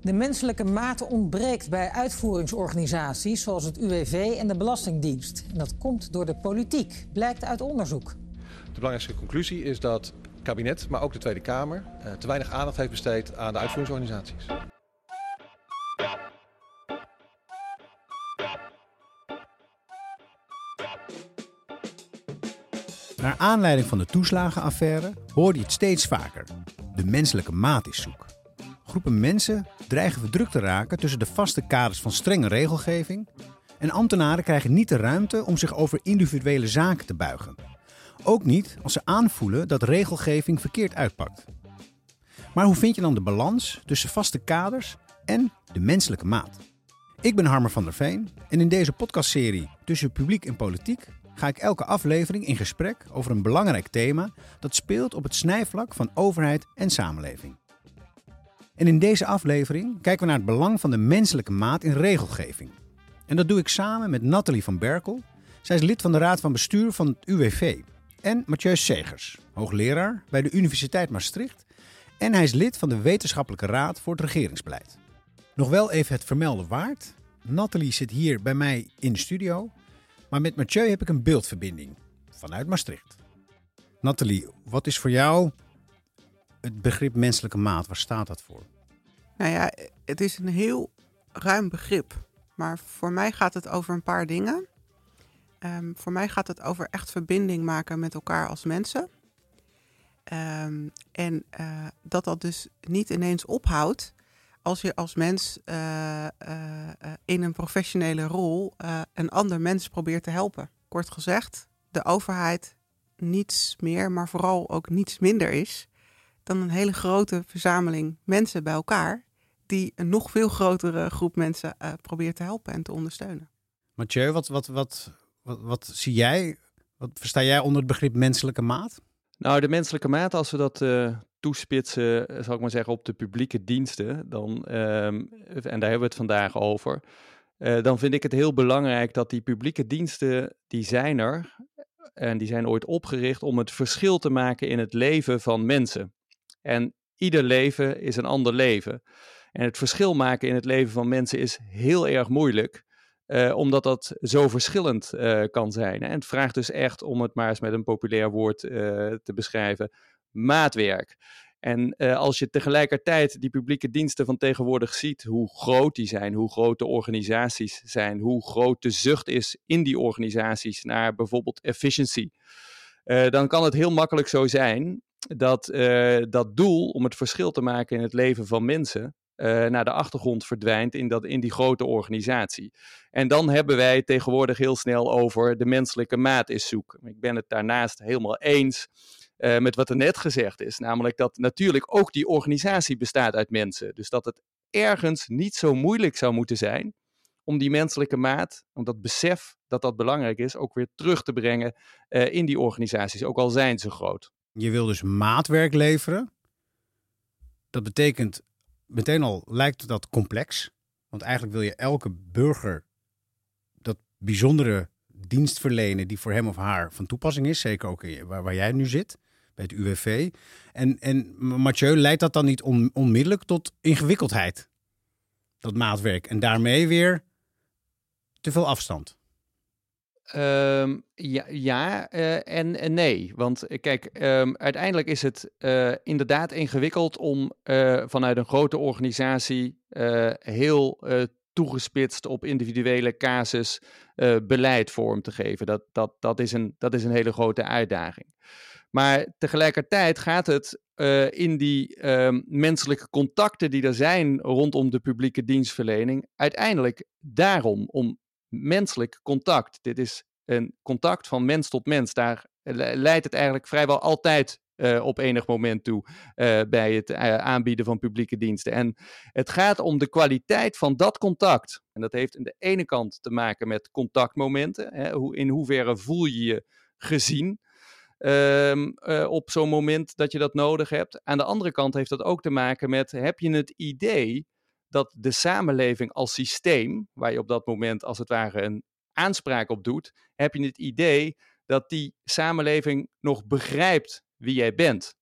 De menselijke mate ontbreekt bij uitvoeringsorganisaties zoals het UWV en de Belastingdienst. En dat komt door de politiek, blijkt uit onderzoek. De belangrijkste conclusie is dat het kabinet, maar ook de Tweede Kamer, eh, te weinig aandacht heeft besteed aan de uitvoeringsorganisaties. Naar aanleiding van de toeslagenaffaire hoorde je het steeds vaker. De menselijke maat is zoek. Groepen mensen dreigen verdrukt te raken tussen de vaste kaders van strenge regelgeving. En ambtenaren krijgen niet de ruimte om zich over individuele zaken te buigen. Ook niet als ze aanvoelen dat regelgeving verkeerd uitpakt. Maar hoe vind je dan de balans tussen vaste kaders en de menselijke maat? Ik ben Harmer van der Veen en in deze podcastserie Tussen Publiek en Politiek ga ik elke aflevering in gesprek over een belangrijk thema dat speelt op het snijvlak van overheid en samenleving. En in deze aflevering kijken we naar het belang van de menselijke maat in regelgeving. En dat doe ik samen met Nathalie van Berkel. Zij is lid van de Raad van Bestuur van het UWV. En Mathieu Segers, hoogleraar bij de Universiteit Maastricht. En hij is lid van de Wetenschappelijke Raad voor het Regeringsbeleid. Nog wel even het vermelden waard. Nathalie zit hier bij mij in de studio. Maar met Mathieu heb ik een beeldverbinding vanuit Maastricht. Nathalie, wat is voor jou het begrip menselijke maat? Waar staat dat voor? Nou ja, het is een heel ruim begrip. Maar voor mij gaat het over een paar dingen. Ehm, voor mij gaat het over echt verbinding maken met elkaar als mensen. Ehm, en uh, dat dat dus niet ineens ophoudt als je als mens uh, uh, in een professionele rol een ander mens probeert te helpen. Kort gezegd, de overheid niets meer, maar vooral ook niets minder is dan een hele grote verzameling mensen bij elkaar die een nog veel grotere groep mensen probeert te helpen en te ondersteunen. Mathieu, wat, wat, wat, wat, wat zie jij, wat versta jij onder het begrip menselijke maat? Nou, de menselijke maat, als we dat uh, toespitsen, eh, zal ik maar zeggen, op de publieke diensten, dan, um, en daar hebben we het vandaag over, uh, dan vind ik het heel belangrijk dat die publieke diensten, die zijn er, en die zijn ooit opgericht om het verschil te maken in het leven van mensen. En ieder leven is een ander leven. En het verschil maken in het leven van mensen is heel erg moeilijk. Uh, omdat dat zo verschillend uh, kan zijn. En het vraagt dus echt, om het maar eens met een populair woord uh, te beschrijven, maatwerk. En als je tegelijkertijd die publieke diensten van tegenwoordig ziet, hoe groot die zijn, hoe groot de organisaties zijn, hoe groot de zucht is in die organisaties naar bijvoorbeeld efficiency, dan kan het heel makkelijk zo zijn dat dat doel om het verschil te maken in het leven van mensen, uh, naar de achtergrond verdwijnt in, dat, in die grote organisatie. En dan hebben wij tegenwoordig heel snel over de menselijke maat is zoek. Ik ben het daarnaast helemaal eens uh, met wat er net gezegd is. Namelijk dat natuurlijk ook die organisatie bestaat uit mensen. Dus dat het ergens niet zo moeilijk zou moeten zijn om die menselijke maat, om dat besef dat dat belangrijk is, ook weer terug te brengen in die organisaties, ook al zijn ze groot. Je wil dus maatwerk leveren. Dat betekent meteen al lijkt dat complex. Want eigenlijk wil je elke burger dat bijzondere dienst verlenen die voor hem of haar van toepassing is. Zeker ook waar, waar jij nu zit, bij het UWV. En, en Mathieu, leidt dat dan niet on, onmiddellijk tot ingewikkeldheid? Dat maatwerk. En daarmee weer te veel afstand. Um, ja, ja uh, en, nee. Want uh, kijk, um, uiteindelijk is het uh, inderdaad ingewikkeld om vanuit een grote organisatie heel toegespitst op individuele casus beleid vorm te geven. Dat, dat, dat, is een, dat is een hele grote uitdaging. Maar tegelijkertijd gaat het in die um, menselijke contacten die er zijn rondom de publieke dienstverlening uiteindelijk daarom om menselijk contact. Dit is een contact van mens tot mens. Daar leidt het eigenlijk vrijwel altijd uh, op enig moment toe uh, bij het uh, aanbieden van publieke diensten. En het gaat om de kwaliteit van dat contact. En dat heeft aan de ene kant te maken met contactmomenten. Hè, hoe, in hoeverre voel je je gezien um, op zo'n moment dat je dat nodig hebt. Aan de andere kant heeft dat ook te maken met: heb je het idee dat de samenleving als systeem, waar je op dat moment als het ware een aanspraak op doet, heb je het idee dat die samenleving nog begrijpt wie jij bent?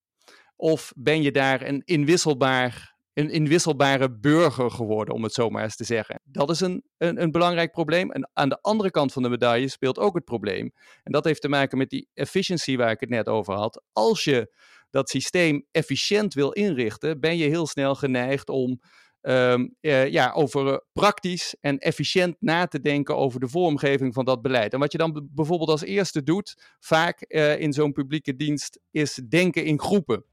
Of ben je daar een inwisselbaar een inwisselbare burger geworden, om het zo maar eens te zeggen. Dat is een, een, een, belangrijk probleem. En aan de andere kant van de medaille speelt ook het probleem. En dat heeft te maken met die efficiency waar ik het net over had. Als je dat systeem efficiënt wil inrichten, ben je heel snel geneigd om um, ja, over uh, praktisch en efficiënt na te denken over de vormgeving van dat beleid. En wat je dan bijvoorbeeld als eerste doet, vaak uh, in zo'n publieke dienst, is denken in groepen.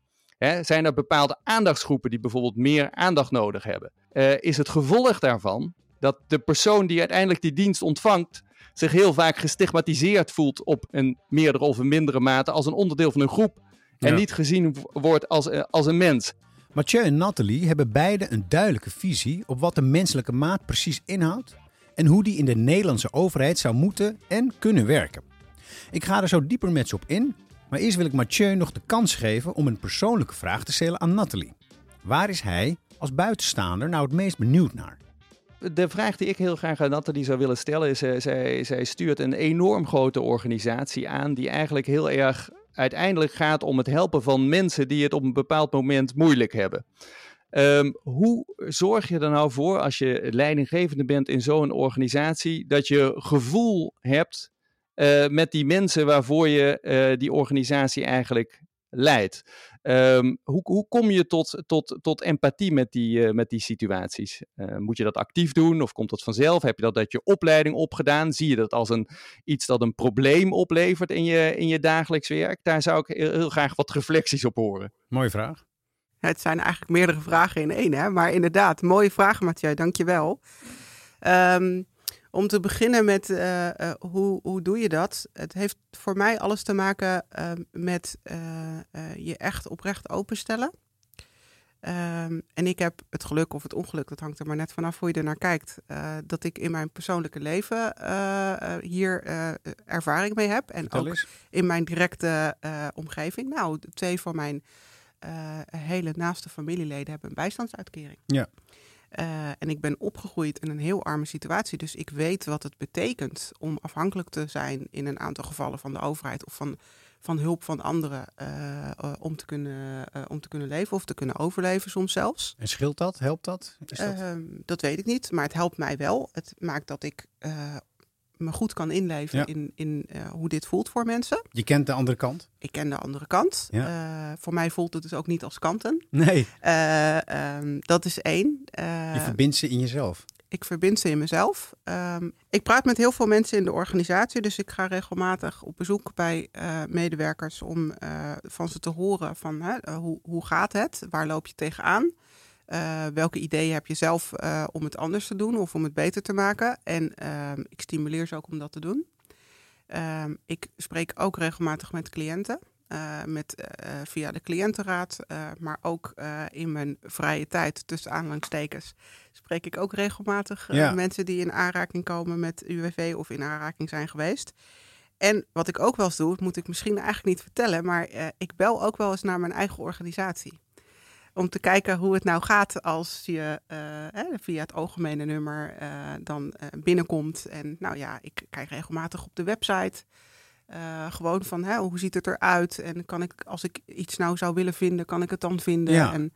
Zijn er bepaalde aandachtsgroepen die bijvoorbeeld meer aandacht nodig hebben? Uh, is het gevolg daarvan dat de persoon die uiteindelijk die dienst ontvangt, zich heel vaak gestigmatiseerd voelt op een meerdere of een mindere mate als een onderdeel van een groep en ja. niet gezien wordt als, als een mens. Mathieu en Nathalie hebben beide een duidelijke visie op wat de menselijke maat precies inhoudt en hoe die in de Nederlandse overheid zou moeten en kunnen werken. Ik ga er zo dieper met ze op in, maar eerst wil ik Mathieu nog de kans geven om een persoonlijke vraag te stellen aan Nathalie. Waar is hij als buitenstaander nou het meest benieuwd naar? De vraag die ik heel graag aan Nathalie zou willen stellen is: uh, zij, zij stuurt een enorm grote organisatie aan die eigenlijk heel erg uiteindelijk gaat om het helpen van mensen die het op een bepaald moment moeilijk hebben. Um, hoe zorg je er nou voor, als je leidinggevende bent in zo'n organisatie, dat je gevoel hebt uh, met die mensen waarvoor je uh, die organisatie eigenlijk leidt? Um, hoe, hoe, kom je tot, tot, tot empathie met die, uh, met die situaties? Uh, moet je dat actief doen of komt dat vanzelf? Heb je dat uit je opleiding opgedaan? Zie je dat als een, iets dat een probleem oplevert in je, in je dagelijks werk? Daar zou ik heel, heel graag wat reflecties op horen. Mooie vraag. Het zijn eigenlijk meerdere vragen in één, hè? maar inderdaad, mooie vraag, Mathieu, dankjewel. Um, om te beginnen met uh, uh, hoe, hoe doe je dat? Het heeft voor mij alles te maken uh, met je echt oprecht openstellen. Um, en ik heb het geluk of het ongeluk, dat hangt er maar net vanaf hoe je er naar kijkt, dat ik in mijn persoonlijke leven hier ervaring mee heb. En ook in mijn directe omgeving. Nou, twee van mijn hele naaste familieleden hebben een bijstandsuitkering. Ja. Uh, en ik ben opgegroeid in een heel arme situatie. Dus ik weet wat het betekent om afhankelijk te zijn in een aantal gevallen van de overheid of van, van hulp van anderen uh, uh, om, te kunnen, om te kunnen leven of te kunnen overleven soms zelfs. En scheelt dat? Helpt dat? Is dat? dat weet ik niet, maar het helpt mij wel. Het maakt dat ik me goed kan inleven ja. in, in uh, hoe dit voelt voor mensen. Je kent de andere kant? Ik ken de andere kant. Ja. Uh, voor mij voelt het dus ook niet als kanten. Nee. Uh, um, dat is één. je verbindt ze in jezelf. Ik verbind ze in mezelf. Um, ik praat met heel veel mensen in de organisatie, dus ik ga regelmatig op bezoek bij medewerkers om van ze te horen van hoe, hoe gaat het? Waar loop je tegenaan? Uh, welke ideeën heb je zelf uh, om het anders te doen of om het beter te maken? En uh, ik stimuleer ze ook om dat te doen. Ehm, ik spreek ook regelmatig met cliënten, eh, met, via de cliëntenraad, maar ook in mijn vrije tijd tussen aanhalingstekens spreek ik ook regelmatig Ja. mensen die in aanraking komen met UWV of in aanraking zijn geweest. En wat ik ook wel eens doe, moet ik misschien eigenlijk niet vertellen, maar ik bel ook wel eens naar mijn eigen organisatie om te kijken hoe het nou gaat als je uh, hè, via het algemene nummer uh, dan uh, binnenkomt. En nou ja, ik kijk regelmatig op de website gewoon van hè, hoe ziet het eruit en kan ik, als ik iets nou zou willen vinden, kan ik het dan vinden. Ja. En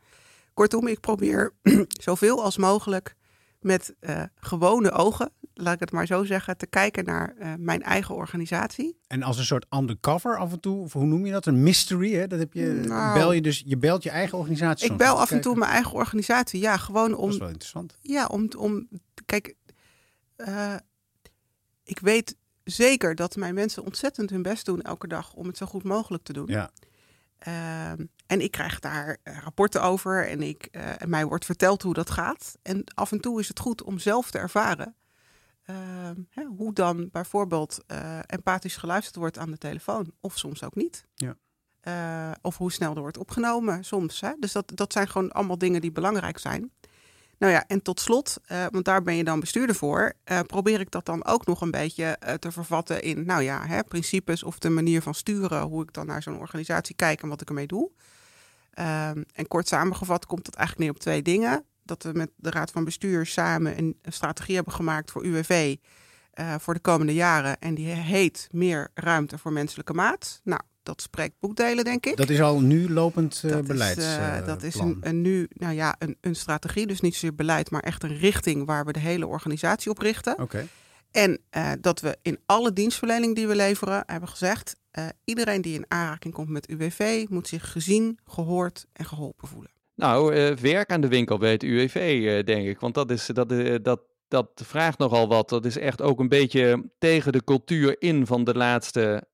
kortom, ik probeer zoveel als mogelijk met gewone ogen, laat ik het maar zo zeggen, te kijken naar mijn eigen organisatie. En als een soort undercover af en toe, of hoe noem je dat? Een mystery, hè? Dat heb je, nou, bel je dus, je belt je eigen organisatie. Ik bel af en toe mijn eigen organisatie, ja, gewoon om. Dat is wel interessant. Ja, om, om kijk, uh, ik weet zeker dat mijn mensen ontzettend hun best doen elke dag om het zo goed mogelijk te doen. Ja. Uh, en ik krijg daar uh, rapporten over en, ik, uh, en mij wordt verteld hoe dat gaat. En af en toe is het goed om zelf te ervaren hè, hoe dan bijvoorbeeld empathisch geluisterd wordt aan de telefoon, of soms ook niet. Ja. Uh, of hoe snel er wordt opgenomen soms. Hè? Dus dat, dat zijn gewoon allemaal dingen die belangrijk zijn. Nou ja, en tot slot, uh, want daar ben je dan bestuurder voor, uh, probeer ik dat dan ook nog een beetje te vervatten in, nou ja, hè, principes of de manier van sturen, hoe ik dan naar zo'n organisatie kijk en wat ik ermee doe. Ehm, en kort samengevat komt dat eigenlijk neer op twee dingen. Dat we met de Raad van Bestuur samen een, een strategie hebben gemaakt voor UWV voor de komende jaren. En die heet Meer ruimte voor menselijke maat. Nou, dat spreekt boekdelen, denk ik. Dat is al nu lopend uh, dat beleids. Is, uh, dat is een, een, nu, nou ja, een, een strategie, dus niet zozeer beleid, maar echt een richting waar we de hele organisatie op richten. Oké. Okay. En uh, dat we in alle dienstverlening die we leveren hebben gezegd: uh, iedereen die in aanraking komt met UWV moet zich gezien, gehoord en geholpen voelen. Nou, uh, werk aan de winkel bij het UWV, denk ik. Want dat, is, dat, dat, dat vraagt nogal wat. Dat is echt ook een beetje tegen de cultuur in van de laatste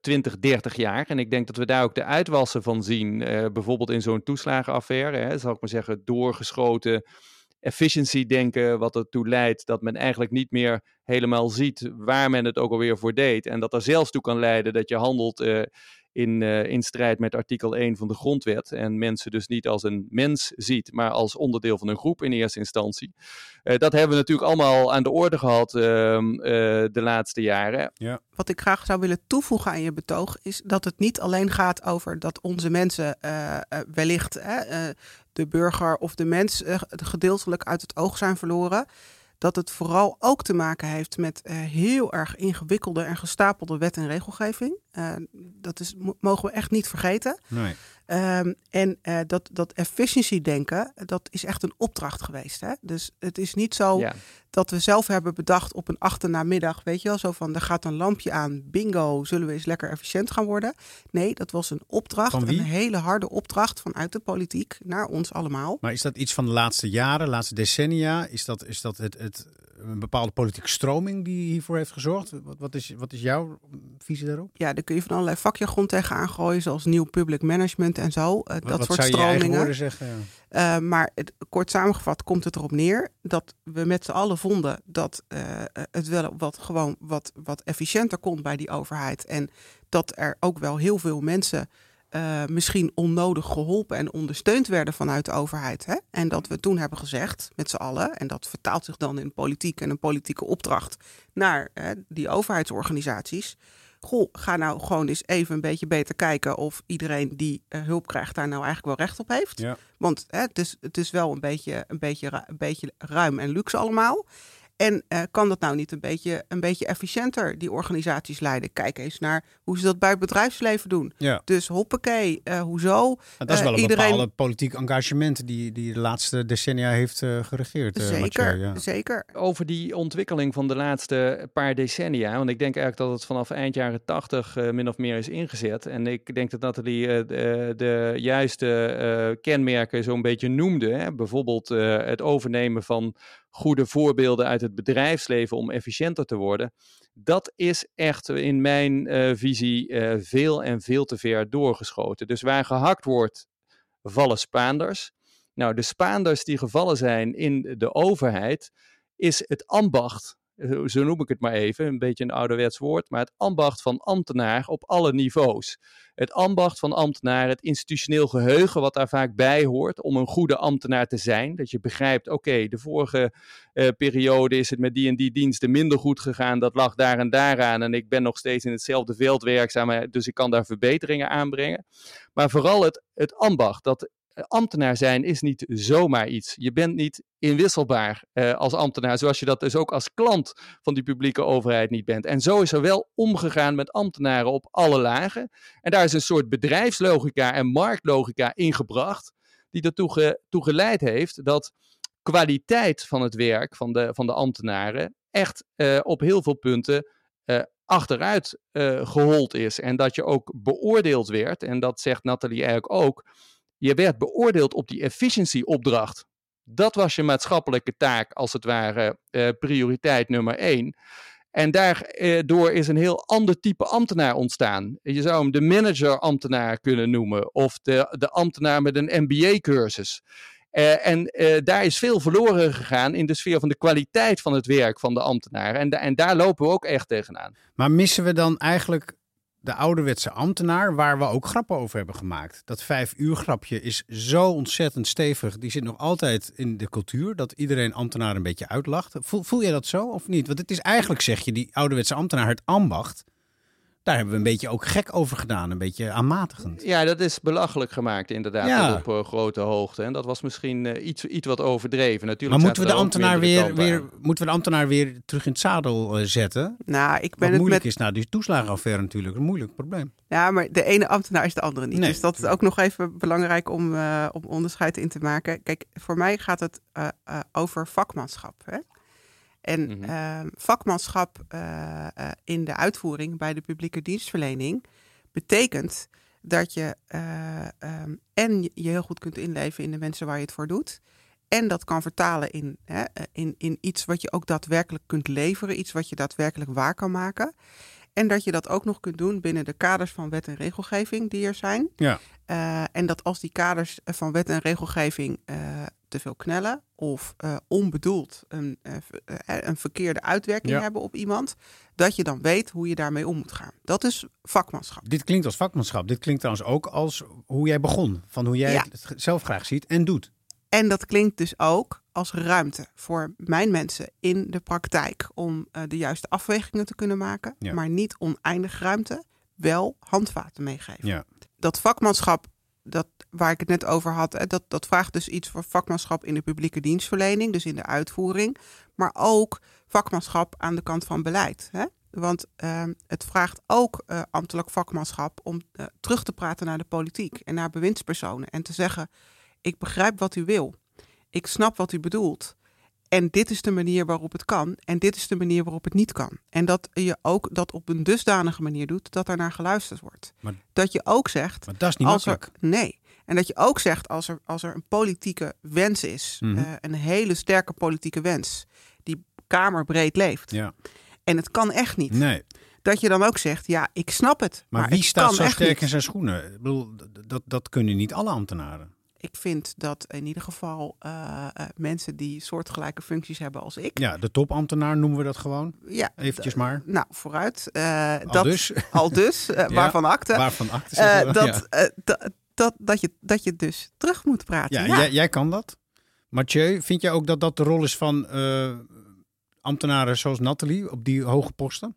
20, 30 jaar. En ik denk dat we daar ook de uitwassen van zien. bijvoorbeeld in zo'n toeslagenaffaire, hè, zal ik maar zeggen, doorgeschoten efficiency denken, wat ertoe leidt dat men eigenlijk niet meer helemaal ziet waar men het ook alweer voor deed. En dat er zelfs toe kan leiden dat je handelt uh, in, uh, in strijd met artikel 1 van de grondwet. En mensen dus niet als een mens ziet, maar als onderdeel van een groep in eerste instantie. Uh, dat hebben we natuurlijk allemaal aan de orde gehad ehm, de laatste jaren. Ja. Wat ik graag zou willen toevoegen aan je betoog is dat het niet alleen gaat over dat onze mensen wellicht de burger of de mens gedeeltelijk uit het oog zijn verloren dat het vooral ook te maken heeft met uh, heel erg ingewikkelde en gestapelde wet en regelgeving. Uh, dat is, mogen we echt niet vergeten. Nee. Um, en uh, dat, dat efficiency denken, dat is echt een opdracht geweest. Hè? Dus het is niet zo Ja. dat we zelf hebben bedacht op een achternamiddag, weet je wel, zo van er gaat een lampje aan, bingo, zullen we eens lekker efficiënt gaan worden. Nee, dat was een opdracht, Van wie? een hele harde opdracht vanuit de politiek naar ons allemaal. Maar is dat iets van de laatste jaren, laatste decennia? Is dat, is dat het, het, een bepaalde politieke stroming die hiervoor heeft gezorgd? Wat, wat, is, wat is jouw visie daarop? Ja, daar kun je van allerlei vakjargon tegenaan gooien, zoals nieuw public management en zo. Uh, Wat, dat wat soort stromingen. zeggen? Ja. Uh, maar het, kort samengevat komt het erop neer dat we met z'n allen vonden dat uh, het wel wat gewoon wat, wat efficiënter kon bij die overheid. En dat er ook wel heel veel mensen uh, misschien onnodig geholpen en ondersteund werden vanuit de overheid. Hè? En dat we toen hebben gezegd met z'n allen, en dat vertaalt zich dan in politiek en een politieke opdracht naar die overheidsorganisaties. Goh, ga nou gewoon eens even een beetje beter kijken of iedereen die uh, hulp krijgt daar nou eigenlijk wel recht op heeft. Ja. Want hè, het, is, het is wel een beetje, een, beetje, een beetje ruim en luxe allemaal. En uh, kan dat nou niet een beetje, een beetje efficiënter, die organisaties leiden? Kijk eens naar hoe ze dat bij het bedrijfsleven doen. Ja. Dus hoppakee, uh, hoezo? Dat is wel een iedereen... bepaalde politiek engagement die, die de laatste decennia heeft uh, geregeerd. zeker, Mathieu, ja. zeker. Over die ontwikkeling van de laatste paar decennia, want ik denk eigenlijk dat het vanaf eind jaren tachtig uh, min of meer is ingezet. En ik denk dat Nathalie uh, de, de, juiste kenmerken zo'n beetje noemde. Hè? Bijvoorbeeld het overnemen van goede voorbeelden uit het bedrijfsleven om efficiënter te worden. Dat is echt in mijn uh, visie uh, veel en veel te ver doorgeschoten. Dus waar gehakt wordt, vallen Spaanders. Nou, de Spaanders die gevallen zijn in de overheid, is het ambacht. Zo noem ik het maar even, een beetje een ouderwets woord, maar het ambacht van ambtenaar op alle niveaus. Het ambacht van ambtenaar, het institutioneel geheugen wat daar vaak bij hoort om een goede ambtenaar te zijn. Dat je begrijpt, oké, de vorige uh, periode is het met die en die diensten minder goed gegaan, dat lag daar en daaraan en ik ben nog steeds in hetzelfde veld werkzaam, dus ik kan daar verbeteringen aanbrengen. Maar vooral het, het ambacht, dat ambtenaar zijn is niet zomaar iets. Je bent niet inwisselbaar uh, als ambtenaar, zoals je dat dus ook als klant van die publieke overheid niet bent. En zo is er wel omgegaan met ambtenaren op alle lagen. En daar is een soort bedrijfslogica en marktlogica ingebracht, die ertoe ge, toe geleid heeft dat kwaliteit van het werk van de, van de ambtenaren echt uh, op heel veel punten uh, achteruit gehold is. En dat je ook beoordeeld werd, en dat zegt Nathalie eigenlijk ook, je werd beoordeeld op die efficiency-opdracht. Dat was je maatschappelijke taak, als het ware, uh, prioriteit nummer één. En daardoor is een heel ander type ambtenaar ontstaan. Je zou hem de manager-ambtenaar kunnen noemen, of de, de ambtenaar met een MBA-cursus. Uh, en daar is veel verloren gegaan in de sfeer van de kwaliteit van het werk van de ambtenaren. En, en daar lopen we ook echt tegenaan. Maar missen we dan eigenlijk de ouderwetse ambtenaar, waar we ook grappen over hebben gemaakt. Dat vijf uur grapje is zo ontzettend stevig. Die zit nog altijd in de cultuur, dat iedereen ambtenaar een beetje uitlacht. Voel, voel jij dat zo of niet? Want het is eigenlijk, zeg je, die ouderwetse ambtenaar, het ambacht. Daar hebben we een beetje ook gek over gedaan, een beetje aanmatigend. Ja, dat is belachelijk gemaakt inderdaad Ja. op eh, grote hoogte. En dat was misschien eh, iets, iets wat overdreven. Natuurlijk Maar moeten we, de ambtenaar weer, weer, moeten we de ambtenaar weer terug in het zadel eh, zetten? Nou, ik ben Wat het moeilijk met. is na die toeslagenaffaire natuurlijk. Een moeilijk probleem. Ja, maar de ene ambtenaar is de andere niet. Nee, dus dat is ook nog even belangrijk om, eh, om onderscheid in te maken. Kijk, voor mij gaat het eh, eh, over vakmanschap. Hè? En Mhm. ehm, vakmanschap eh, eh, in de uitvoering bij de publieke dienstverlening betekent dat je eh, ehm, en je heel goed kunt inleven in de mensen waar je het voor doet. En dat kan vertalen in, hè, in, in iets wat je ook daadwerkelijk kunt leveren, iets wat je daadwerkelijk waar kan maken. En dat je dat ook nog kunt doen binnen de kaders van wet en regelgeving die er zijn. Ja. En dat als die kaders van wet en regelgeving eh, te veel knellen of eh, onbedoeld een, eh, eh, een verkeerde uitwerking Ja. hebben op iemand, dat je dan weet hoe je daarmee om moet gaan. Dat is vakmanschap. Dit klinkt als vakmanschap. Dit klinkt trouwens ook als hoe jij begon. Van hoe jij Ja. het zelf graag ziet en doet. En dat klinkt dus ook als ruimte voor mijn mensen in de praktijk om de juiste afwegingen te kunnen maken, Ja. maar niet oneindig ruimte, wel handvaten meegeven. Ja. Dat vakmanschap, dat, waar ik het net over had, dat, dat vraagt dus iets voor vakmanschap in de publieke dienstverlening, dus in de uitvoering, maar ook vakmanschap aan de kant van beleid. Hè? Want ehm, het vraagt ook eh, ambtelijk vakmanschap om eh, terug te praten naar de politiek en naar bewindspersonen en te zeggen: Ik begrijp wat u wil, ik snap wat u bedoelt. En dit is de manier waarop het kan. En dit is de manier waarop het niet kan. En dat je ook dat op een dusdanige manier doet dat er naar geluisterd wordt. Maar- dat je ook zegt. Maar dat is niet als er, makkelijk. nee. En dat je ook zegt als er, als er een politieke wens is, Mhm. eh, een hele sterke politieke wens, die kamerbreed leeft. Ja. En het kan echt niet. Nee. Dat je dan ook zegt, ja, ik snap het. Maar, Maar, wie staat zo sterk niet. in zijn schoenen? Ik bedoel, dat, dat kunnen niet alle ambtenaren. Ik vind dat in ieder geval eh, eh, mensen die soortgelijke functies hebben als ik. Ja, de topambtenaar noemen we dat gewoon. Ja, Eventjes d- maar. Nou, vooruit. Eh, Al dat, dus. Al dus, eh, Ja, waarvan akte. Waarvan acte Eh, dat, ja. dat, dat, dat, je, dat je dus terug moet praten. Ja, Ja, Jij, jij kan dat. Mathieu, vind jij ook dat dat de rol is van eh, ambtenaren zoals Nathalie op die hoge posten?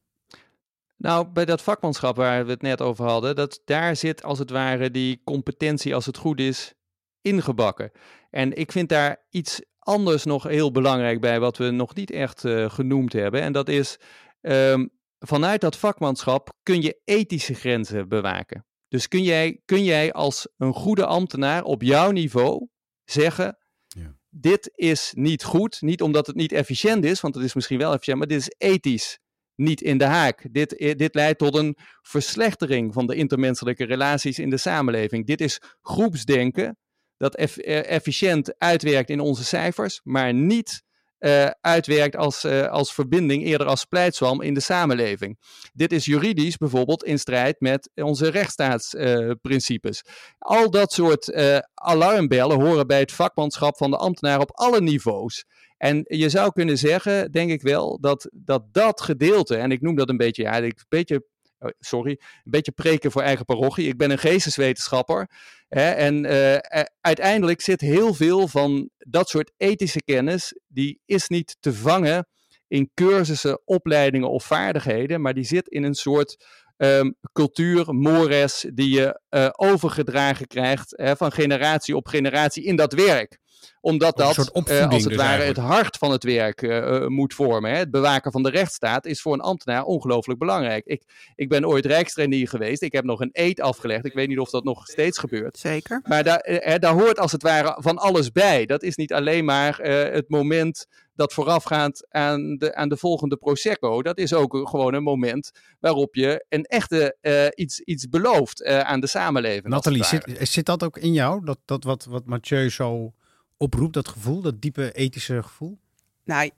Nou, bij dat vakmanschap waar we het net over hadden, dat, daar zit als het ware die competentie, als het goed is, ingebakken. En ik vind daar iets anders nog heel belangrijk bij, wat we nog niet echt eh, genoemd hebben. En dat is, ehm, vanuit dat vakmanschap kun je ethische grenzen bewaken. Dus kun jij, kun jij als een goede ambtenaar op jouw niveau zeggen, Ja. dit is niet goed. Niet omdat het niet efficiënt is, want het is misschien wel efficiënt, maar dit is ethisch niet in de haak. Dit, eh, dit leidt tot een verslechtering van de intermenselijke relaties in de samenleving. Dit is groepsdenken dat eh, efficiënt uitwerkt in onze cijfers, maar niet eh, uitwerkt als, eh, als verbinding, eerder als splijtswam in de samenleving. Dit is juridisch bijvoorbeeld in strijd met onze rechtsstaatsprincipes. Al dat soort alarmbellen horen bij het vakmanschap van de ambtenaar op alle niveaus. En je zou kunnen zeggen, denk ik wel, dat dat, dat gedeelte, en ik noem dat een beetje, ja, een beetje, oh, sorry, een beetje preken voor eigen parochie. Ik ben een geesteswetenschapper. En eh, eh, uiteindelijk zit heel veel van dat soort ethische kennis, die is niet te vangen in cursussen, opleidingen of vaardigheden, maar die zit in een soort ehm, cultuur, mores, die je eh, overgedragen krijgt hè, van generatie op generatie in dat werk omdat dat, eh, als het dus ware, eigenlijk. het hart van het werk eh, moet vormen. Hè. Het bewaken van de rechtsstaat is voor een ambtenaar ongelooflijk belangrijk. Ik, ik ben ooit rijkstrainier geweest. Ik heb nog een eed afgelegd. Ik weet niet of dat nog steeds gebeurt. Zeker. Maar daar, daar hoort als het ware van alles bij. Dat is niet alleen maar eh, het moment dat voorafgaat aan de, aan de volgende Prosecco. Dat is ook een- gewoon een moment waarop je een echte eh, iets, iets belooft eh, aan de samenleving. Nathalie, zit, zit dat ook in jou? Dat, dat wat, wat Mathieu zo oproept, dat gevoel, dat diepe ethische gevoel? Nou,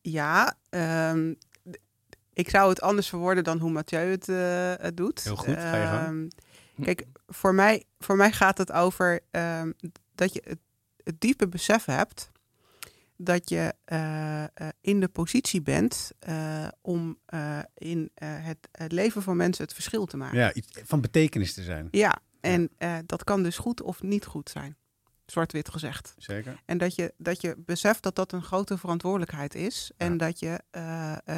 ja. ehm, ik zou het anders verwoorden dan hoe Mathieu het, eh, het doet. Heel goed, ga je gang. Ehm, kijk, voor mij, voor mij gaat het over ehm, dat je het, het diepe besef hebt dat je eh, eh, in de positie bent eh, om in het, het leven van mensen het verschil te maken. Ja, iets van betekenis te zijn. Ja, en dat kan dus goed of niet goed zijn. Zwart-wit gezegd. Zeker. En dat je, dat je beseft dat dat een grote verantwoordelijkheid is. En Ja. dat je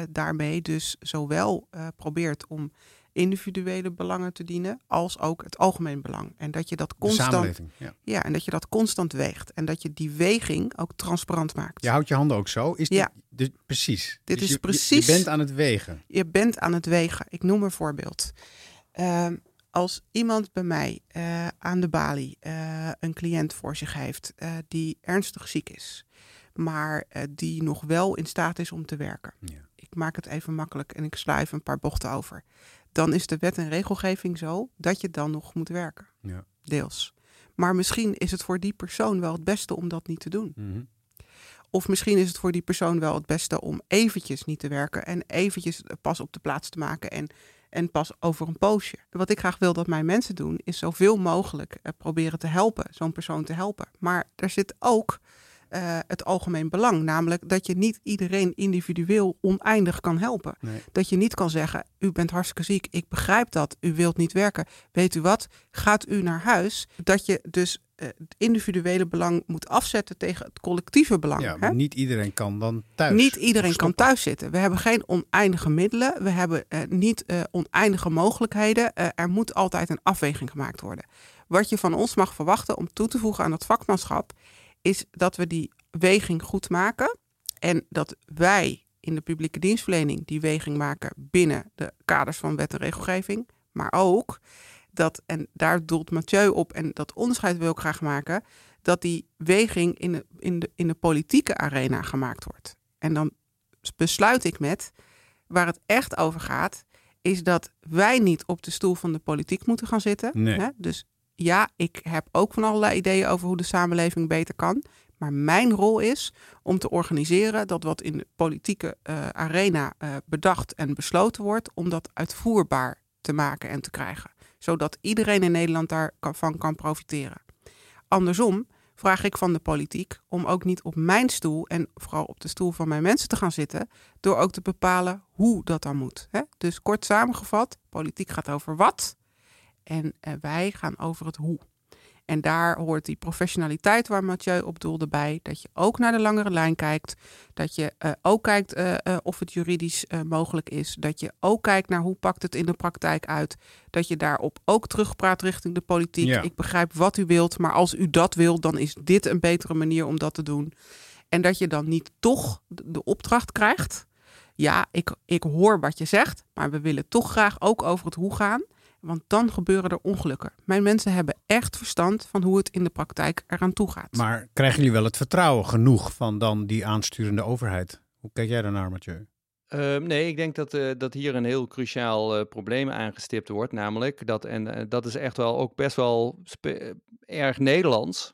daarmee dus zowel probeert om individuele belangen te dienen, als ook het algemeen belang. En dat je dat constant. Ja. ja, en dat je dat constant weegt. En dat je die weging ook transparant maakt. Je houdt je handen ook zo. Is dit, Ja. dus, precies. Dit Dus is je- precies- Je bent aan het wegen. je bent aan het wegen. Ik noem een voorbeeld. Ehm, als iemand bij mij eh, aan de balie eh, een cliënt voor zich heeft eh, die ernstig ziek is, maar die nog wel in staat is om te werken. Ja. Ik maak het even makkelijk en ik sla even een paar bochten over. Dan is de wet en regelgeving zo dat je dan nog moet werken. Ja. Deels. Maar misschien is het voor die persoon wel het beste om dat niet te doen. Mhm. Of misschien is het voor die persoon wel het beste om eventjes niet te werken en eventjes pas op de plaats te maken en, en pas over een poosje. Wat ik graag wil dat mijn mensen doen, is zoveel mogelijk eh, proberen te helpen, zo'n persoon te helpen. Maar er zit ook eh, het algemeen belang, namelijk dat je niet iedereen individueel oneindig kan helpen. Nee. Dat je niet kan zeggen, u bent hartstikke ziek, ik begrijp dat, u wilt niet werken. Weet u wat, gaat u naar huis. Dat je dus eh, het individuele belang moet afzetten tegen het collectieve belang. Ja, hè? niet iedereen kan dan thuis. Niet iedereen kan thuis zitten. We hebben geen oneindige middelen. We hebben eh, niet oneindige mogelijkheden. Er moet altijd een afweging gemaakt worden. Wat je van ons mag verwachten om toe te voegen aan dat vakmanschap, is dat we die weging goed maken. En dat wij in de publieke dienstverlening die weging maken binnen de kaders van wet en regelgeving. Maar ook dat, en daar doelt Mathieu op, en dat onderscheid wil ik graag maken, dat die weging in de, in de, in de politieke arena gemaakt wordt. En dan besluit ik met, waar het echt over gaat, is dat wij niet op de stoel van de politiek moeten gaan zitten. Nee. Hè? Dus ja, ik heb ook van allerlei ideeën over hoe de samenleving beter kan. Maar mijn rol is om te organiseren dat wat in de politieke eh, arena eh, bedacht en besloten wordt, om dat uitvoerbaar te maken en te krijgen. Zodat iedereen in Nederland daarvan kan profiteren. Andersom vraag ik van de politiek om ook niet op mijn stoel en vooral op de stoel van mijn mensen te gaan zitten, door ook te bepalen hoe dat dan moet. Hè? Dus kort samengevat, politiek gaat over wat en eh, wij gaan over het hoe. En daar hoort die professionaliteit waar Mathieu op doelde bij. Dat je ook naar de langere lijn kijkt. Dat je eh, ook kijkt eh, of het juridisch mogelijk is. Dat je ook kijkt naar hoe pakt het in de praktijk uit. Dat je daarop ook terugpraat richting de politiek. Ja. Ik begrijp wat u wilt, maar als u dat wilt, dan is dit een betere manier om dat te doen. En dat je dan niet toch de de opdracht krijgt. Ja, ik, ik hoor wat je zegt, maar we willen toch graag ook over het hoe gaan. Want dan gebeuren er ongelukken. Mijn mensen hebben echt verstand van hoe het in de praktijk eraan toe gaat. Maar krijgen jullie wel het vertrouwen genoeg van dan die aansturende overheid? Hoe kijk jij daarnaar, Mathieu? Ehm, nee, ik denk dat, eh, dat hier een heel cruciaal eh, probleem aangestipt wordt. Namelijk dat, en eh, dat is echt wel ook best wel erg Nederlands.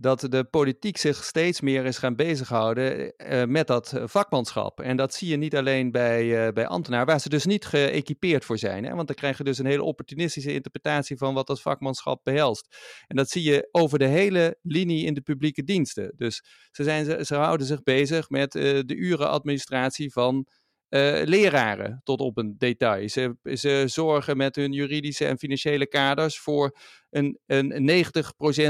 Dat de politiek zich steeds meer is gaan bezighouden eh, met dat eh, vakmanschap. En dat zie je niet alleen bij, eh, bij ambtenaren, waar ze dus niet geëquipeerd voor zijn. Hè? Want dan krijg je dus een hele opportunistische interpretatie van wat dat vakmanschap behelst. En dat zie je over de hele linie in de publieke diensten. Dus ze, zijn, ze, ze houden zich bezig met eh, de urenadministratie van eh, leraren tot op een detail. Ze, zorgen met hun juridische en financiële kaders voor een, een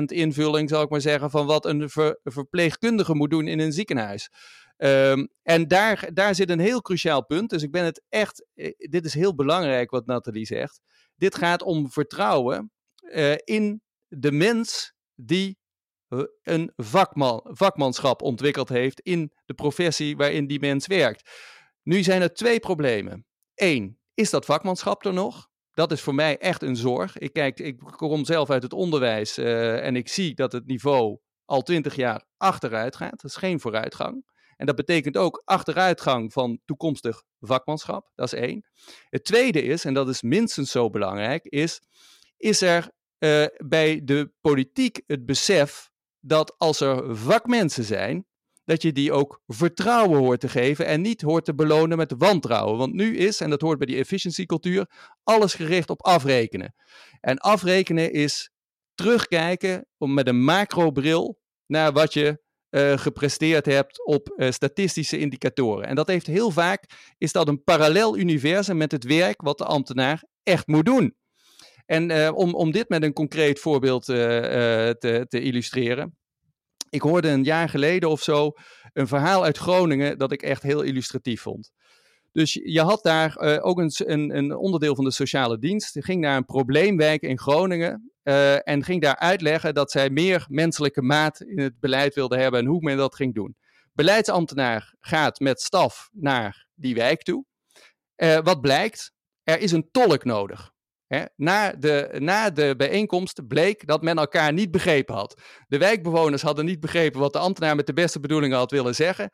90% invulling, zal ik maar zeggen, van wat een ver- verpleegkundige moet doen in een ziekenhuis. Ehm, en daar, daar zit een heel cruciaal punt. Dus ik ben het echt, eh, dit is heel belangrijk wat Nathalie zegt. Dit gaat om vertrouwen eh, in de mens die een vakman, vakmanschap ontwikkeld heeft in de professie waarin die mens werkt. Nu zijn er twee problemen. Eén, is dat vakmanschap er nog? Dat is voor mij echt een zorg. Ik, kijk, ik kom zelf uit het onderwijs eh, en ik zie dat het niveau al twintig jaar achteruit gaat. Dat is geen vooruitgang. En dat betekent ook achteruitgang van toekomstig vakmanschap. Dat is één. Het tweede is, en dat is minstens zo belangrijk, is: is er eh, bij de politiek het besef dat als er vakmensen zijn, dat je die ook vertrouwen hoort te geven en niet hoort te belonen met wantrouwen. Want nu is, en dat hoort bij die efficiency cultuur, alles gericht op afrekenen. En afrekenen is terugkijken om met een macrobril naar wat je eh, gepresteerd hebt op eh, statistische indicatoren. En dat heeft heel vaak, is dat een parallel universum met het werk wat de ambtenaar echt moet doen. En eh, om, om dit met een concreet voorbeeld te, te illustreren. Ik hoorde een jaar geleden of zo een verhaal uit Groningen dat ik echt heel illustratief vond. Dus je had daar uh, ook een, een, een, onderdeel van de sociale dienst. Die ging naar een probleemwijk in Groningen. Uh, en ging daar uitleggen dat zij meer menselijke maat in het beleid wilden hebben en hoe men dat ging doen. Beleidsambtenaar gaat met staf naar die wijk toe. Uh, wat blijkt? Er is een tolk nodig. Na, de, na de bijeenkomst bleek dat men elkaar niet begrepen had. De wijkbewoners hadden niet begrepen wat de ambtenaar met de beste bedoelingen had willen zeggen.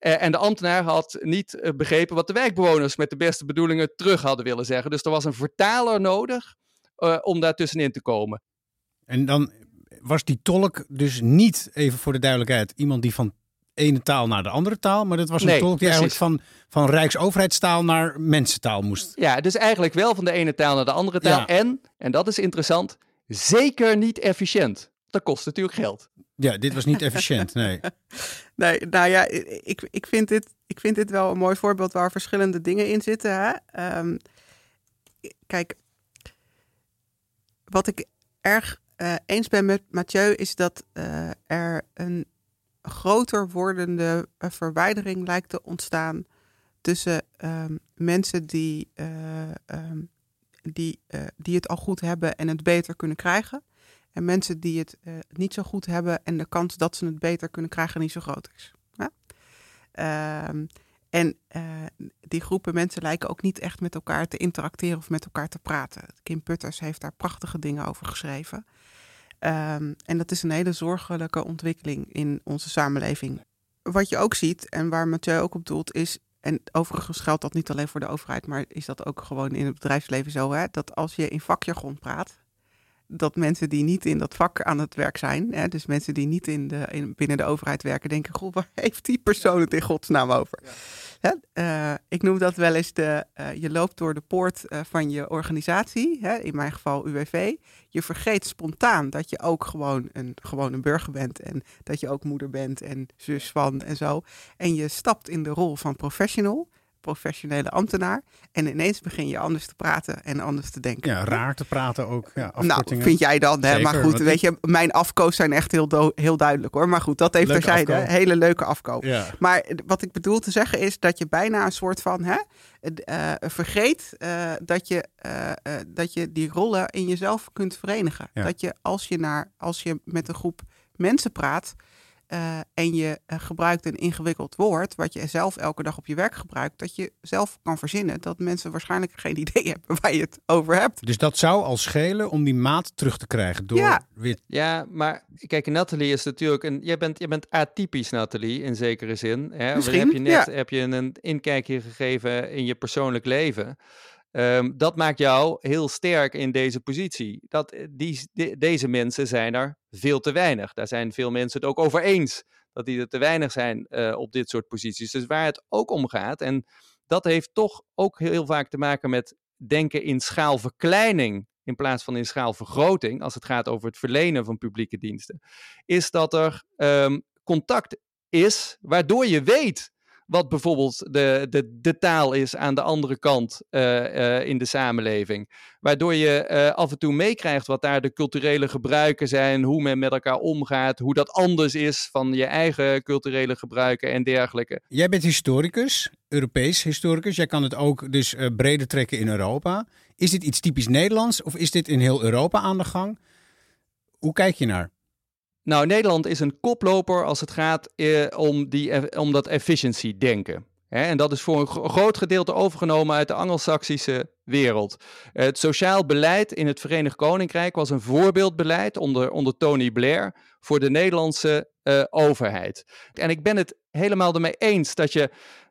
Uh, en de ambtenaar had niet uh, begrepen wat de wijkbewoners met de beste bedoelingen terug hadden willen zeggen. Dus er was een vertaler nodig uh, om daar tussenin te komen. En dan was die tolk dus niet, even voor de duidelijkheid, iemand die van ene taal naar de andere taal, maar dat was een Nee, tolk die precies. eigenlijk van, van rijksoverheidstaal naar mensentaal moest. Ja, dus eigenlijk wel van de ene taal naar de andere taal. Ja. En, en dat is interessant, zeker niet efficiënt. Dat kost natuurlijk geld. Ja, dit was niet efficiënt, nee. Nee, nou ja, ik, ik, vind dit, ik vind dit wel een mooi voorbeeld waar verschillende dingen in zitten. Hè? Ehm, kijk, wat ik erg eh, eens ben met Mathieu is dat eh, er een groter wordende eh, verwijdering lijkt te ontstaan tussen ehm, mensen die, eh, ehm, die, eh, die het al goed hebben en het beter kunnen krijgen. En mensen die het niet zo goed hebben en de kans dat ze het beter kunnen krijgen niet zo groot is. Ja? Ehm, en die groepen mensen lijken ook niet echt met elkaar te interacteren of met elkaar te praten. Kim Putters heeft daar prachtige dingen over geschreven. Ehm, en dat is een hele zorgelijke ontwikkeling in onze samenleving. Wat je ook ziet en waar Mathieu ook op doelt is, en overigens geldt dat niet alleen voor de overheid, maar is dat ook gewoon in het bedrijfsleven zo, hè, dat als je in vakjargon praat, dat mensen die niet in dat vak aan het werk zijn, hè, dus mensen die niet in de, in, binnen de overheid werken, denken, goh, waar heeft die persoon het in godsnaam over? Eh, ik noem dat wel eens de, eh, je loopt door de poort eh, van je organisatie, hè, in mijn geval UWV. Je vergeet spontaan dat je ook gewoon een, gewoon een burger bent en dat je ook moeder bent en zus van en zo. En je stapt in de rol van professional, professionele ambtenaar. En ineens begin je anders te praten en anders te denken. Ja, raar te praten ook. Ja, Nou, vind jij dan, hè? Zeker, maar goed, weet ik- je, mijn afkoos zijn echt heel, do- heel duidelijk hoor. Maar goed, dat heeft terzijde. Hele leuke afkoop. Ja. Maar wat ik bedoel te zeggen is dat je bijna een soort van hè, eh, vergeet eh, dat, je, eh, dat je die rollen in jezelf kunt verenigen. Ja. Dat je als je, naar, als je met een groep mensen praat eh, en je eh, gebruikt een ingewikkeld woord, wat je zelf elke dag op je werk gebruikt, dat je zelf kan verzinnen dat mensen waarschijnlijk geen idee hebben waar je het over hebt. Dus dat zou al schelen om die maat terug te krijgen door Ja. weer Ja, maar kijk, Nathalie is natuurlijk een. Jij bent, jij bent atypisch, Nathalie, in zekere zin. Hè? Misschien, heb je net ja. heb je een inkijkje gegeven in je persoonlijk leven. Ehm, dat maakt jou heel sterk in deze positie. Dat, eh, die, de- deze mensen zijn er veel te weinig. Daar zijn veel mensen het ook over eens. Dat die er te weinig zijn eh, op dit soort posities. Dus waar het ook om gaat, en dat heeft toch ook heel vaak te maken met denken in schaalverkleining in plaats van in schaalvergroting, als het gaat over het verlenen van publieke diensten, is dat er ehm, contact is waardoor je weet wat bijvoorbeeld de, de, de taal is aan de andere kant eh, eh, in de samenleving. Waardoor je eh, af en toe meekrijgt wat daar de culturele gebruiken zijn, hoe men met elkaar omgaat, hoe dat anders is van je eigen culturele gebruiken en dergelijke. Jij bent historicus, Europees historicus. Jij kan het ook dus breder trekken in Europa. Is dit iets typisch Nederlands of is dit in heel Europa aan de gang? Hoe kijk je naar? Nou, Nederland is een koploper als het gaat eh, om, die, eff- om dat efficiency denken. En dat is voor een gro- groot gedeelte overgenomen uit de Anglo-Saxische wereld. Het sociaal beleid in het Verenigd Koninkrijk was een voorbeeldbeleid onder, onder Tony Blair voor de Nederlandse eh, overheid. En ik ben het helemaal ermee eens dat je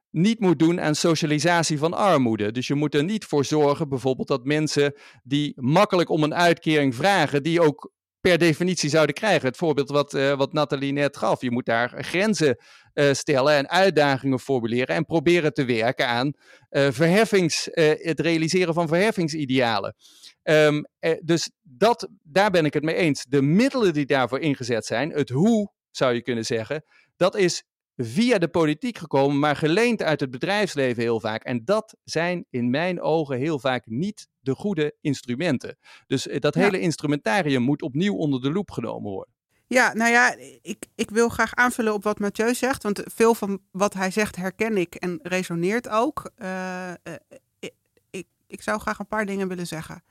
niet moet doen aan socialisatie van armoede. Dus je moet er niet voor zorgen, bijvoorbeeld, dat mensen die makkelijk om een uitkering vragen, die ook per definitie zouden krijgen. Het voorbeeld wat, eh, wat Nathalie net gaf. Je moet daar grenzen eh, stellen en uitdagingen formuleren en proberen te werken aan eh, verheffings, het realiseren van verheffingsidealen. Ehm, eh, dus dat, daar ben ik het mee eens. De middelen die daarvoor ingezet zijn, het hoe zou je kunnen zeggen, dat is via de politiek gekomen, maar geleend uit het bedrijfsleven heel vaak. En dat zijn in mijn ogen heel vaak niet de goede instrumenten. Dus eh, dat Ja. hele instrumentarium moet opnieuw onder de loep genomen worden. Ja, nou ja, ik, ik wil graag aanvullen op wat Mathieu zegt. Want veel van wat hij zegt herken ik en resoneert ook. Uh, ik, ik, ik, zou graag een paar dingen willen zeggen.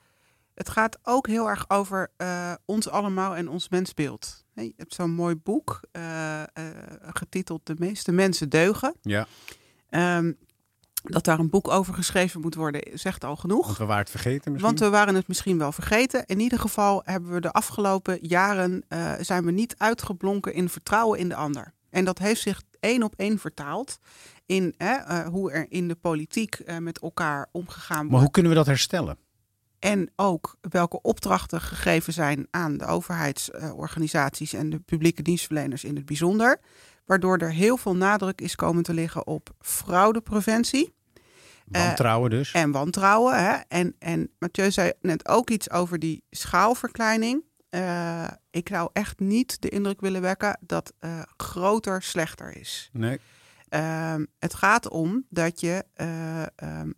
Het gaat ook heel erg over uh, ons allemaal en ons mensbeeld. je hebt zo'n mooi boek uh, getiteld De meeste mensen deugen. Ja. Um, dat daar een boek over geschreven moet worden, zegt al genoeg. Want we waren het vergeten misschien? Want we waren het misschien wel vergeten. In ieder geval hebben we de afgelopen jaren uh, zijn we niet uitgeblonken in vertrouwen in de ander. En dat heeft zich één op één vertaald in uh, hoe er in de politiek uh, met elkaar omgegaan wordt. Maar hoe kunnen we dat herstellen? En ook welke opdrachten gegeven zijn aan de overheidsorganisaties en de publieke dienstverleners in het bijzonder waardoor er heel veel nadruk is komen te liggen op fraudepreventie. Wantrouwen dus. Uh, en wantrouwen. Hè? En, en Mathieu zei net ook iets over die schaalverkleining. Uh, ik zou echt niet de indruk willen wekken dat uh, groter slechter is. Nee. Ehm, het gaat om dat je um,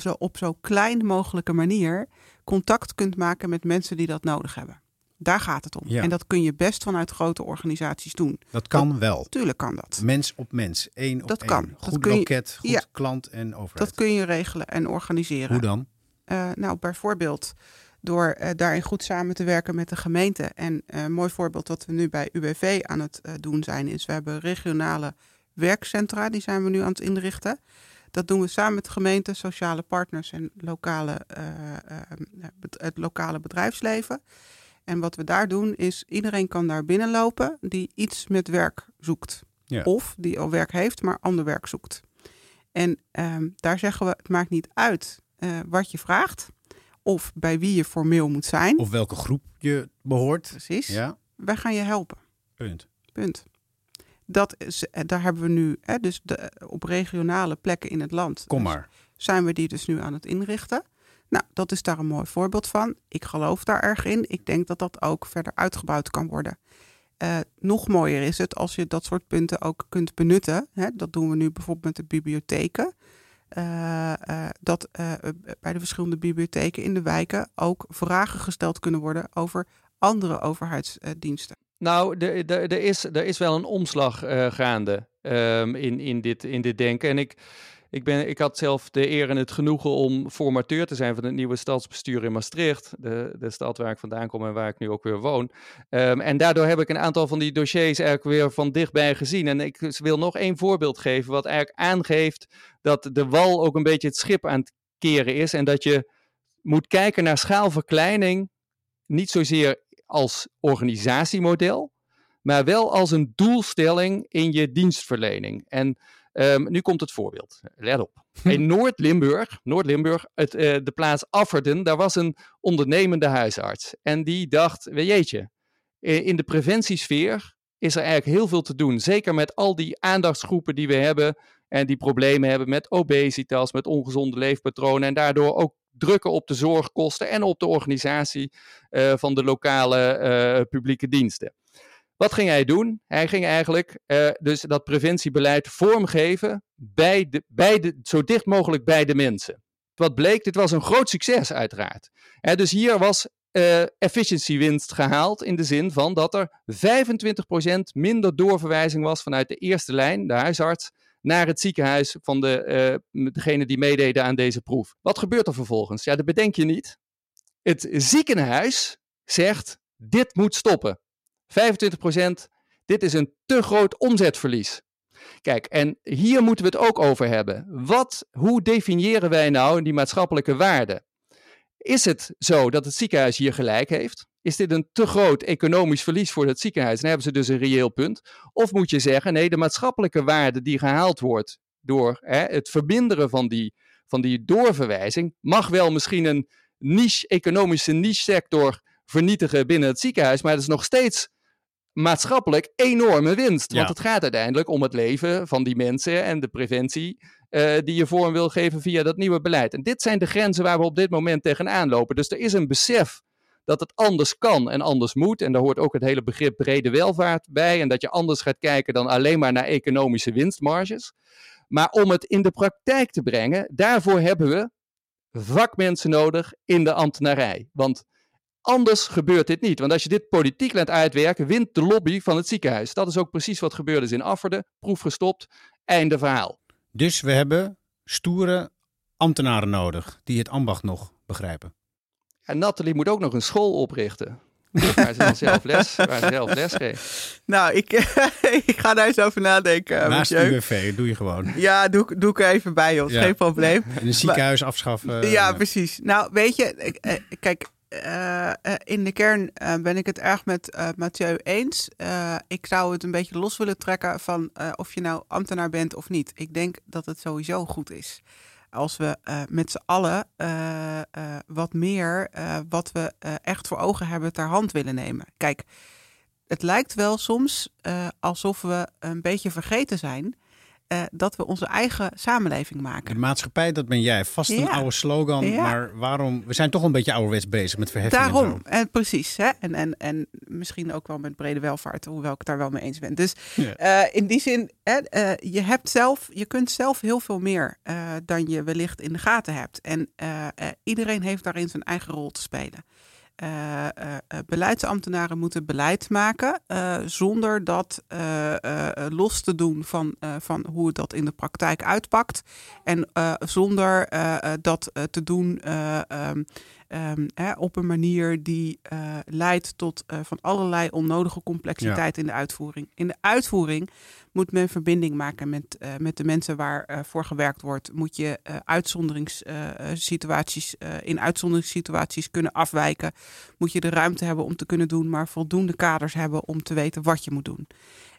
zo op zo klein mogelijke manier contact kunt maken met mensen die dat nodig hebben. Daar gaat het om. Ja. En dat kun je best vanuit grote organisaties doen. Dat kan wel. Tuurlijk kan dat. Mens op mens, één op dat één. kan. Goed dat je, loket, goed ja, klant en overheid. Dat kun je regelen en organiseren. Hoe dan? Uh, nou, bijvoorbeeld door uh, daarin goed samen te werken met de gemeente. En uh, een mooi voorbeeld wat we nu bij UWV aan het doen zijn, is we hebben regionale werkcentra, die zijn we nu aan het inrichten. Dat doen we samen met de gemeente, sociale partners en lokale, het lokale bedrijfsleven. En wat we daar doen is, iedereen kan daar binnenlopen die iets met werk zoekt. Ja. Of die al werk heeft, maar ander werk zoekt. En um, daar zeggen we, het maakt niet uit uh, wat je vraagt. Of bij wie je formeel moet zijn. Of welke groep je behoort. Precies. Ja. Wij gaan je helpen. Punt. Punt. Dat is, eh, daar hebben we nu, hè, dus de, op regionale plekken in het land. Kom maar. Dus zijn we die dus nu aan het inrichten. Nou, dat is daar een mooi voorbeeld van. Ik geloof daar erg in. Ik denk dat dat ook verder uitgebouwd kan worden. Uh, nog mooier is het als je dat soort punten ook kunt benutten. Hè? Dat doen we nu bijvoorbeeld met de bibliotheken. Uh, uh, dat bij de verschillende bibliotheken in de wijken ook vragen gesteld kunnen worden over andere overheidsdiensten. Nou, er is, is wel een omslag gaande um, in, in, dit, in dit denken. En ik, ik, ben, ik had zelf de eer en het genoegen om formateur te zijn van het nieuwe stadsbestuur in Maastricht. De, de stad waar ik vandaan kom en waar ik nu ook weer woon. Um, en daardoor heb ik een aantal van die dossiers eigenlijk weer van dichtbij gezien. En ik wil nog één voorbeeld geven, wat eigenlijk aangeeft dat de wal ook een beetje het schip aan het keren is. En dat je moet kijken naar schaalverkleining, niet zozeer als organisatiemodel, maar wel als een doelstelling in je dienstverlening. En Um, nu komt het voorbeeld. Let op. In Noord-Limburg, Noord-Limburg, uh, de plaats Afferden, daar was een ondernemende huisarts. En die dacht, weet jeetje, in de preventiesfeer is er eigenlijk heel veel te doen. Zeker met al die aandachtsgroepen die we hebben en die problemen hebben met obesitas, met ongezonde leefpatronen en daardoor ook drukken op de zorgkosten en op de organisatie uh, van de lokale uh, publieke diensten. Wat ging hij doen? Hij ging eigenlijk uh, dus dat preventiebeleid vormgeven bij de, bij de, zo dicht mogelijk bij de mensen. Wat bleek, dit was een groot succes uiteraard. Dus hier was uh, efficiëntiewinst gehaald in de zin van dat er 25% minder doorverwijzing was vanuit de eerste lijn, de huisarts, naar het ziekenhuis van de, degene die meededen aan deze proef. Wat gebeurt er vervolgens? Ja, dat bedenk je niet. Het ziekenhuis zegt, dit moet stoppen. 25%, dit is een te groot omzetverlies. Kijk, en hier moeten we het ook over hebben. Wat, hoe definiëren wij nou die maatschappelijke waarde? Is het zo dat het ziekenhuis hier gelijk heeft? Is dit een te groot economisch verlies voor het ziekenhuis? Dan hebben ze dus een reëel punt. Of moet je zeggen, nee, de maatschappelijke waarde die gehaald wordt door hè, het verminderen van die, van die doorverwijzing, mag wel misschien een niche, economische niche sector vernietigen binnen het ziekenhuis, maar het is nog steeds maatschappelijk enorme winst. Ja. Want het gaat uiteindelijk om het leven van die mensen en de preventie uh, die je vorm wil geven via dat nieuwe beleid. En dit zijn de grenzen waar we op dit moment tegenaan lopen. Dus er is een besef dat het anders kan en anders moet. En daar hoort ook het hele begrip brede welvaart bij. En dat je anders gaat kijken dan alleen maar naar economische winstmarges. Maar om het in de praktijk te brengen, daarvoor hebben we vakmensen nodig in de ambtenarij. Want Anders gebeurt dit niet. Want als je dit politiek laat uitwerken, wint de lobby van het ziekenhuis. Dat is ook precies wat gebeurde in Afferden. Proef gestopt, einde verhaal. Dus we hebben stoere ambtenaren nodig die het ambacht nog begrijpen. En Nathalie moet ook nog een school oprichten. Waar ze dan zelf les, waar ze zelf les geeft. Nou, ik, ik ga daar eens over nadenken. Naast Mathieu. UWV, doe je gewoon. Ja, doe, doe ik er even bij, joh. Ja. Geen probleem. En een ziekenhuis afschaffen. ja, eh, precies. Nou, weet je, eh, kijk, eh, eh, in de kern eh, ben ik het erg met Mathieu eens. Ik zou het een beetje los willen trekken van of je nou ambtenaar bent of niet. Ik denk dat het sowieso goed is. Als we met z'n allen wat meer wat we echt voor ogen hebben ter hand willen nemen. Kijk, het lijkt wel soms alsof we een beetje vergeten zijn eh, dat we onze eigen samenleving maken. De maatschappij, dat ben jij. Vast een Ja. oude slogan, Ja. maar waarom? We zijn toch een beetje ouderwets bezig met verheffing. Daarom, en precies. Hè? En, en, en misschien ook wel met brede welvaart, hoewel ik het daar wel mee eens ben. Dus Ja. eh, in die zin, hè, eh, je, hebt zelf, je kunt zelf heel veel meer eh, dan je wellicht in de gaten hebt. En eh, eh, iedereen heeft daarin zijn eigen rol te spelen. Eh, eh, eh, beleidsambtenaren moeten beleid maken zonder dat los te doen van, van hoe het dat in de praktijk uitpakt. En zonder dat te doen eh, ehm, ehm, hè, op een manier die leidt tot van allerlei onnodige complexiteit in de uitvoering. In de uitvoering moet men verbinding maken met, eh, met de mensen waar eh, voor gewerkt wordt. Moet je eh uitzonderingssituaties, in uitzonderingssituaties kunnen afwijken. Moet je de ruimte hebben om te kunnen doen, maar voldoende kaders hebben om te weten wat je moet doen.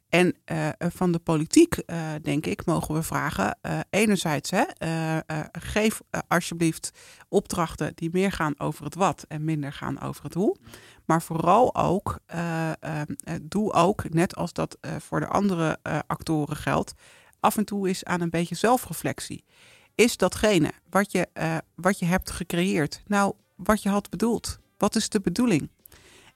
En eh, van de politiek, eh, denk ik, mogen we vragen. eh, enerzijds, hè, eh, eh, geef eh, alsjeblieft opdrachten die meer gaan over het wat en minder gaan over het hoe. Maar vooral ook, eh, eh, eh, doe ook, net als dat eh, voor de andere eh, actoren geldt, af en toe eens aan een beetje zelfreflectie. Is datgene wat je, eh, wat je hebt gecreëerd, nou wat je had bedoeld? Wat is de bedoeling?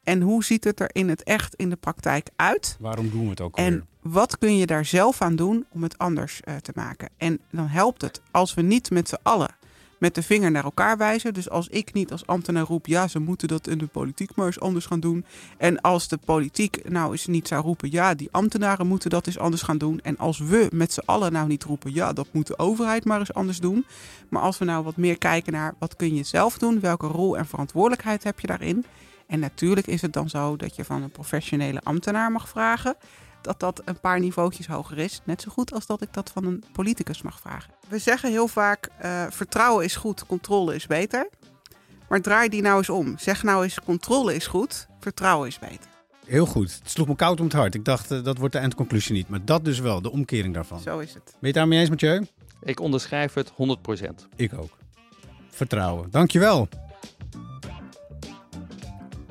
En hoe ziet het er in het echt in de praktijk uit? Waarom doen we het ook? En wat kun je daar zelf aan doen om het anders eh, te maken? En dan helpt het als we niet met z'n allen met de vinger naar elkaar wijzen. Dus als ik niet als ambtenaar roep, ja, ze moeten dat in de politiek maar eens anders gaan doen. En als de politiek nou eens niet zou roepen, ja, die ambtenaren moeten dat eens anders gaan doen. En als we met z'n allen nou niet roepen, ja, dat moet de overheid maar eens anders doen. Maar als we nou wat meer kijken naar wat kun je zelf doen, welke rol en verantwoordelijkheid heb je daarin. En natuurlijk is het dan zo dat je van een professionele ambtenaar mag vragen dat dat een paar niveautjes hoger is. Net zo goed als dat ik dat van een politicus mag vragen. We zeggen heel vaak, eh, vertrouwen is goed, controle is beter. Maar draai die nou eens om. Zeg nou eens, controle is goed, vertrouwen is beter. Heel goed. Het sloeg me koud om het hart. Ik dacht, eh, dat wordt de eindconclusie niet. Maar dat dus wel, de omkering daarvan. Zo is het. Ben je het daarmee eens, Mathieu? Ik onderschrijf het 100%. Ik ook. Vertrouwen. Dankjewel.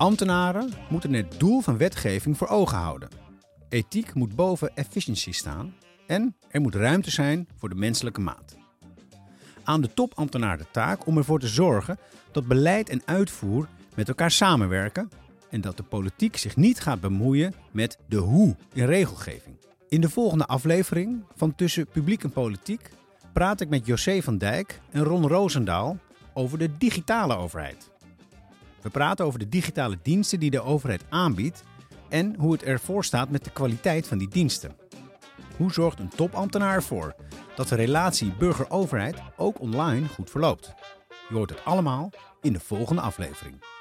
Ambtenaren moeten het doel van wetgeving voor ogen houden. Ethiek moet boven efficiëntie staan en er moet ruimte zijn voor de menselijke maat. Aan de topambtenaar de taak om ervoor te zorgen dat beleid en uitvoer met elkaar samenwerken en dat de politiek zich niet gaat bemoeien met de hoe in regelgeving. In de volgende aflevering van Tussen Publiek en Politiek praat ik met José van Dijk en Ron Roosendaal over de digitale overheid. We praten over de digitale diensten die de overheid aanbiedt en hoe het ervoor staat met de kwaliteit van die diensten. Hoe zorgt een topambtenaar ervoor dat de relatie burger-overheid ook online goed verloopt? Je hoort het allemaal in de volgende aflevering.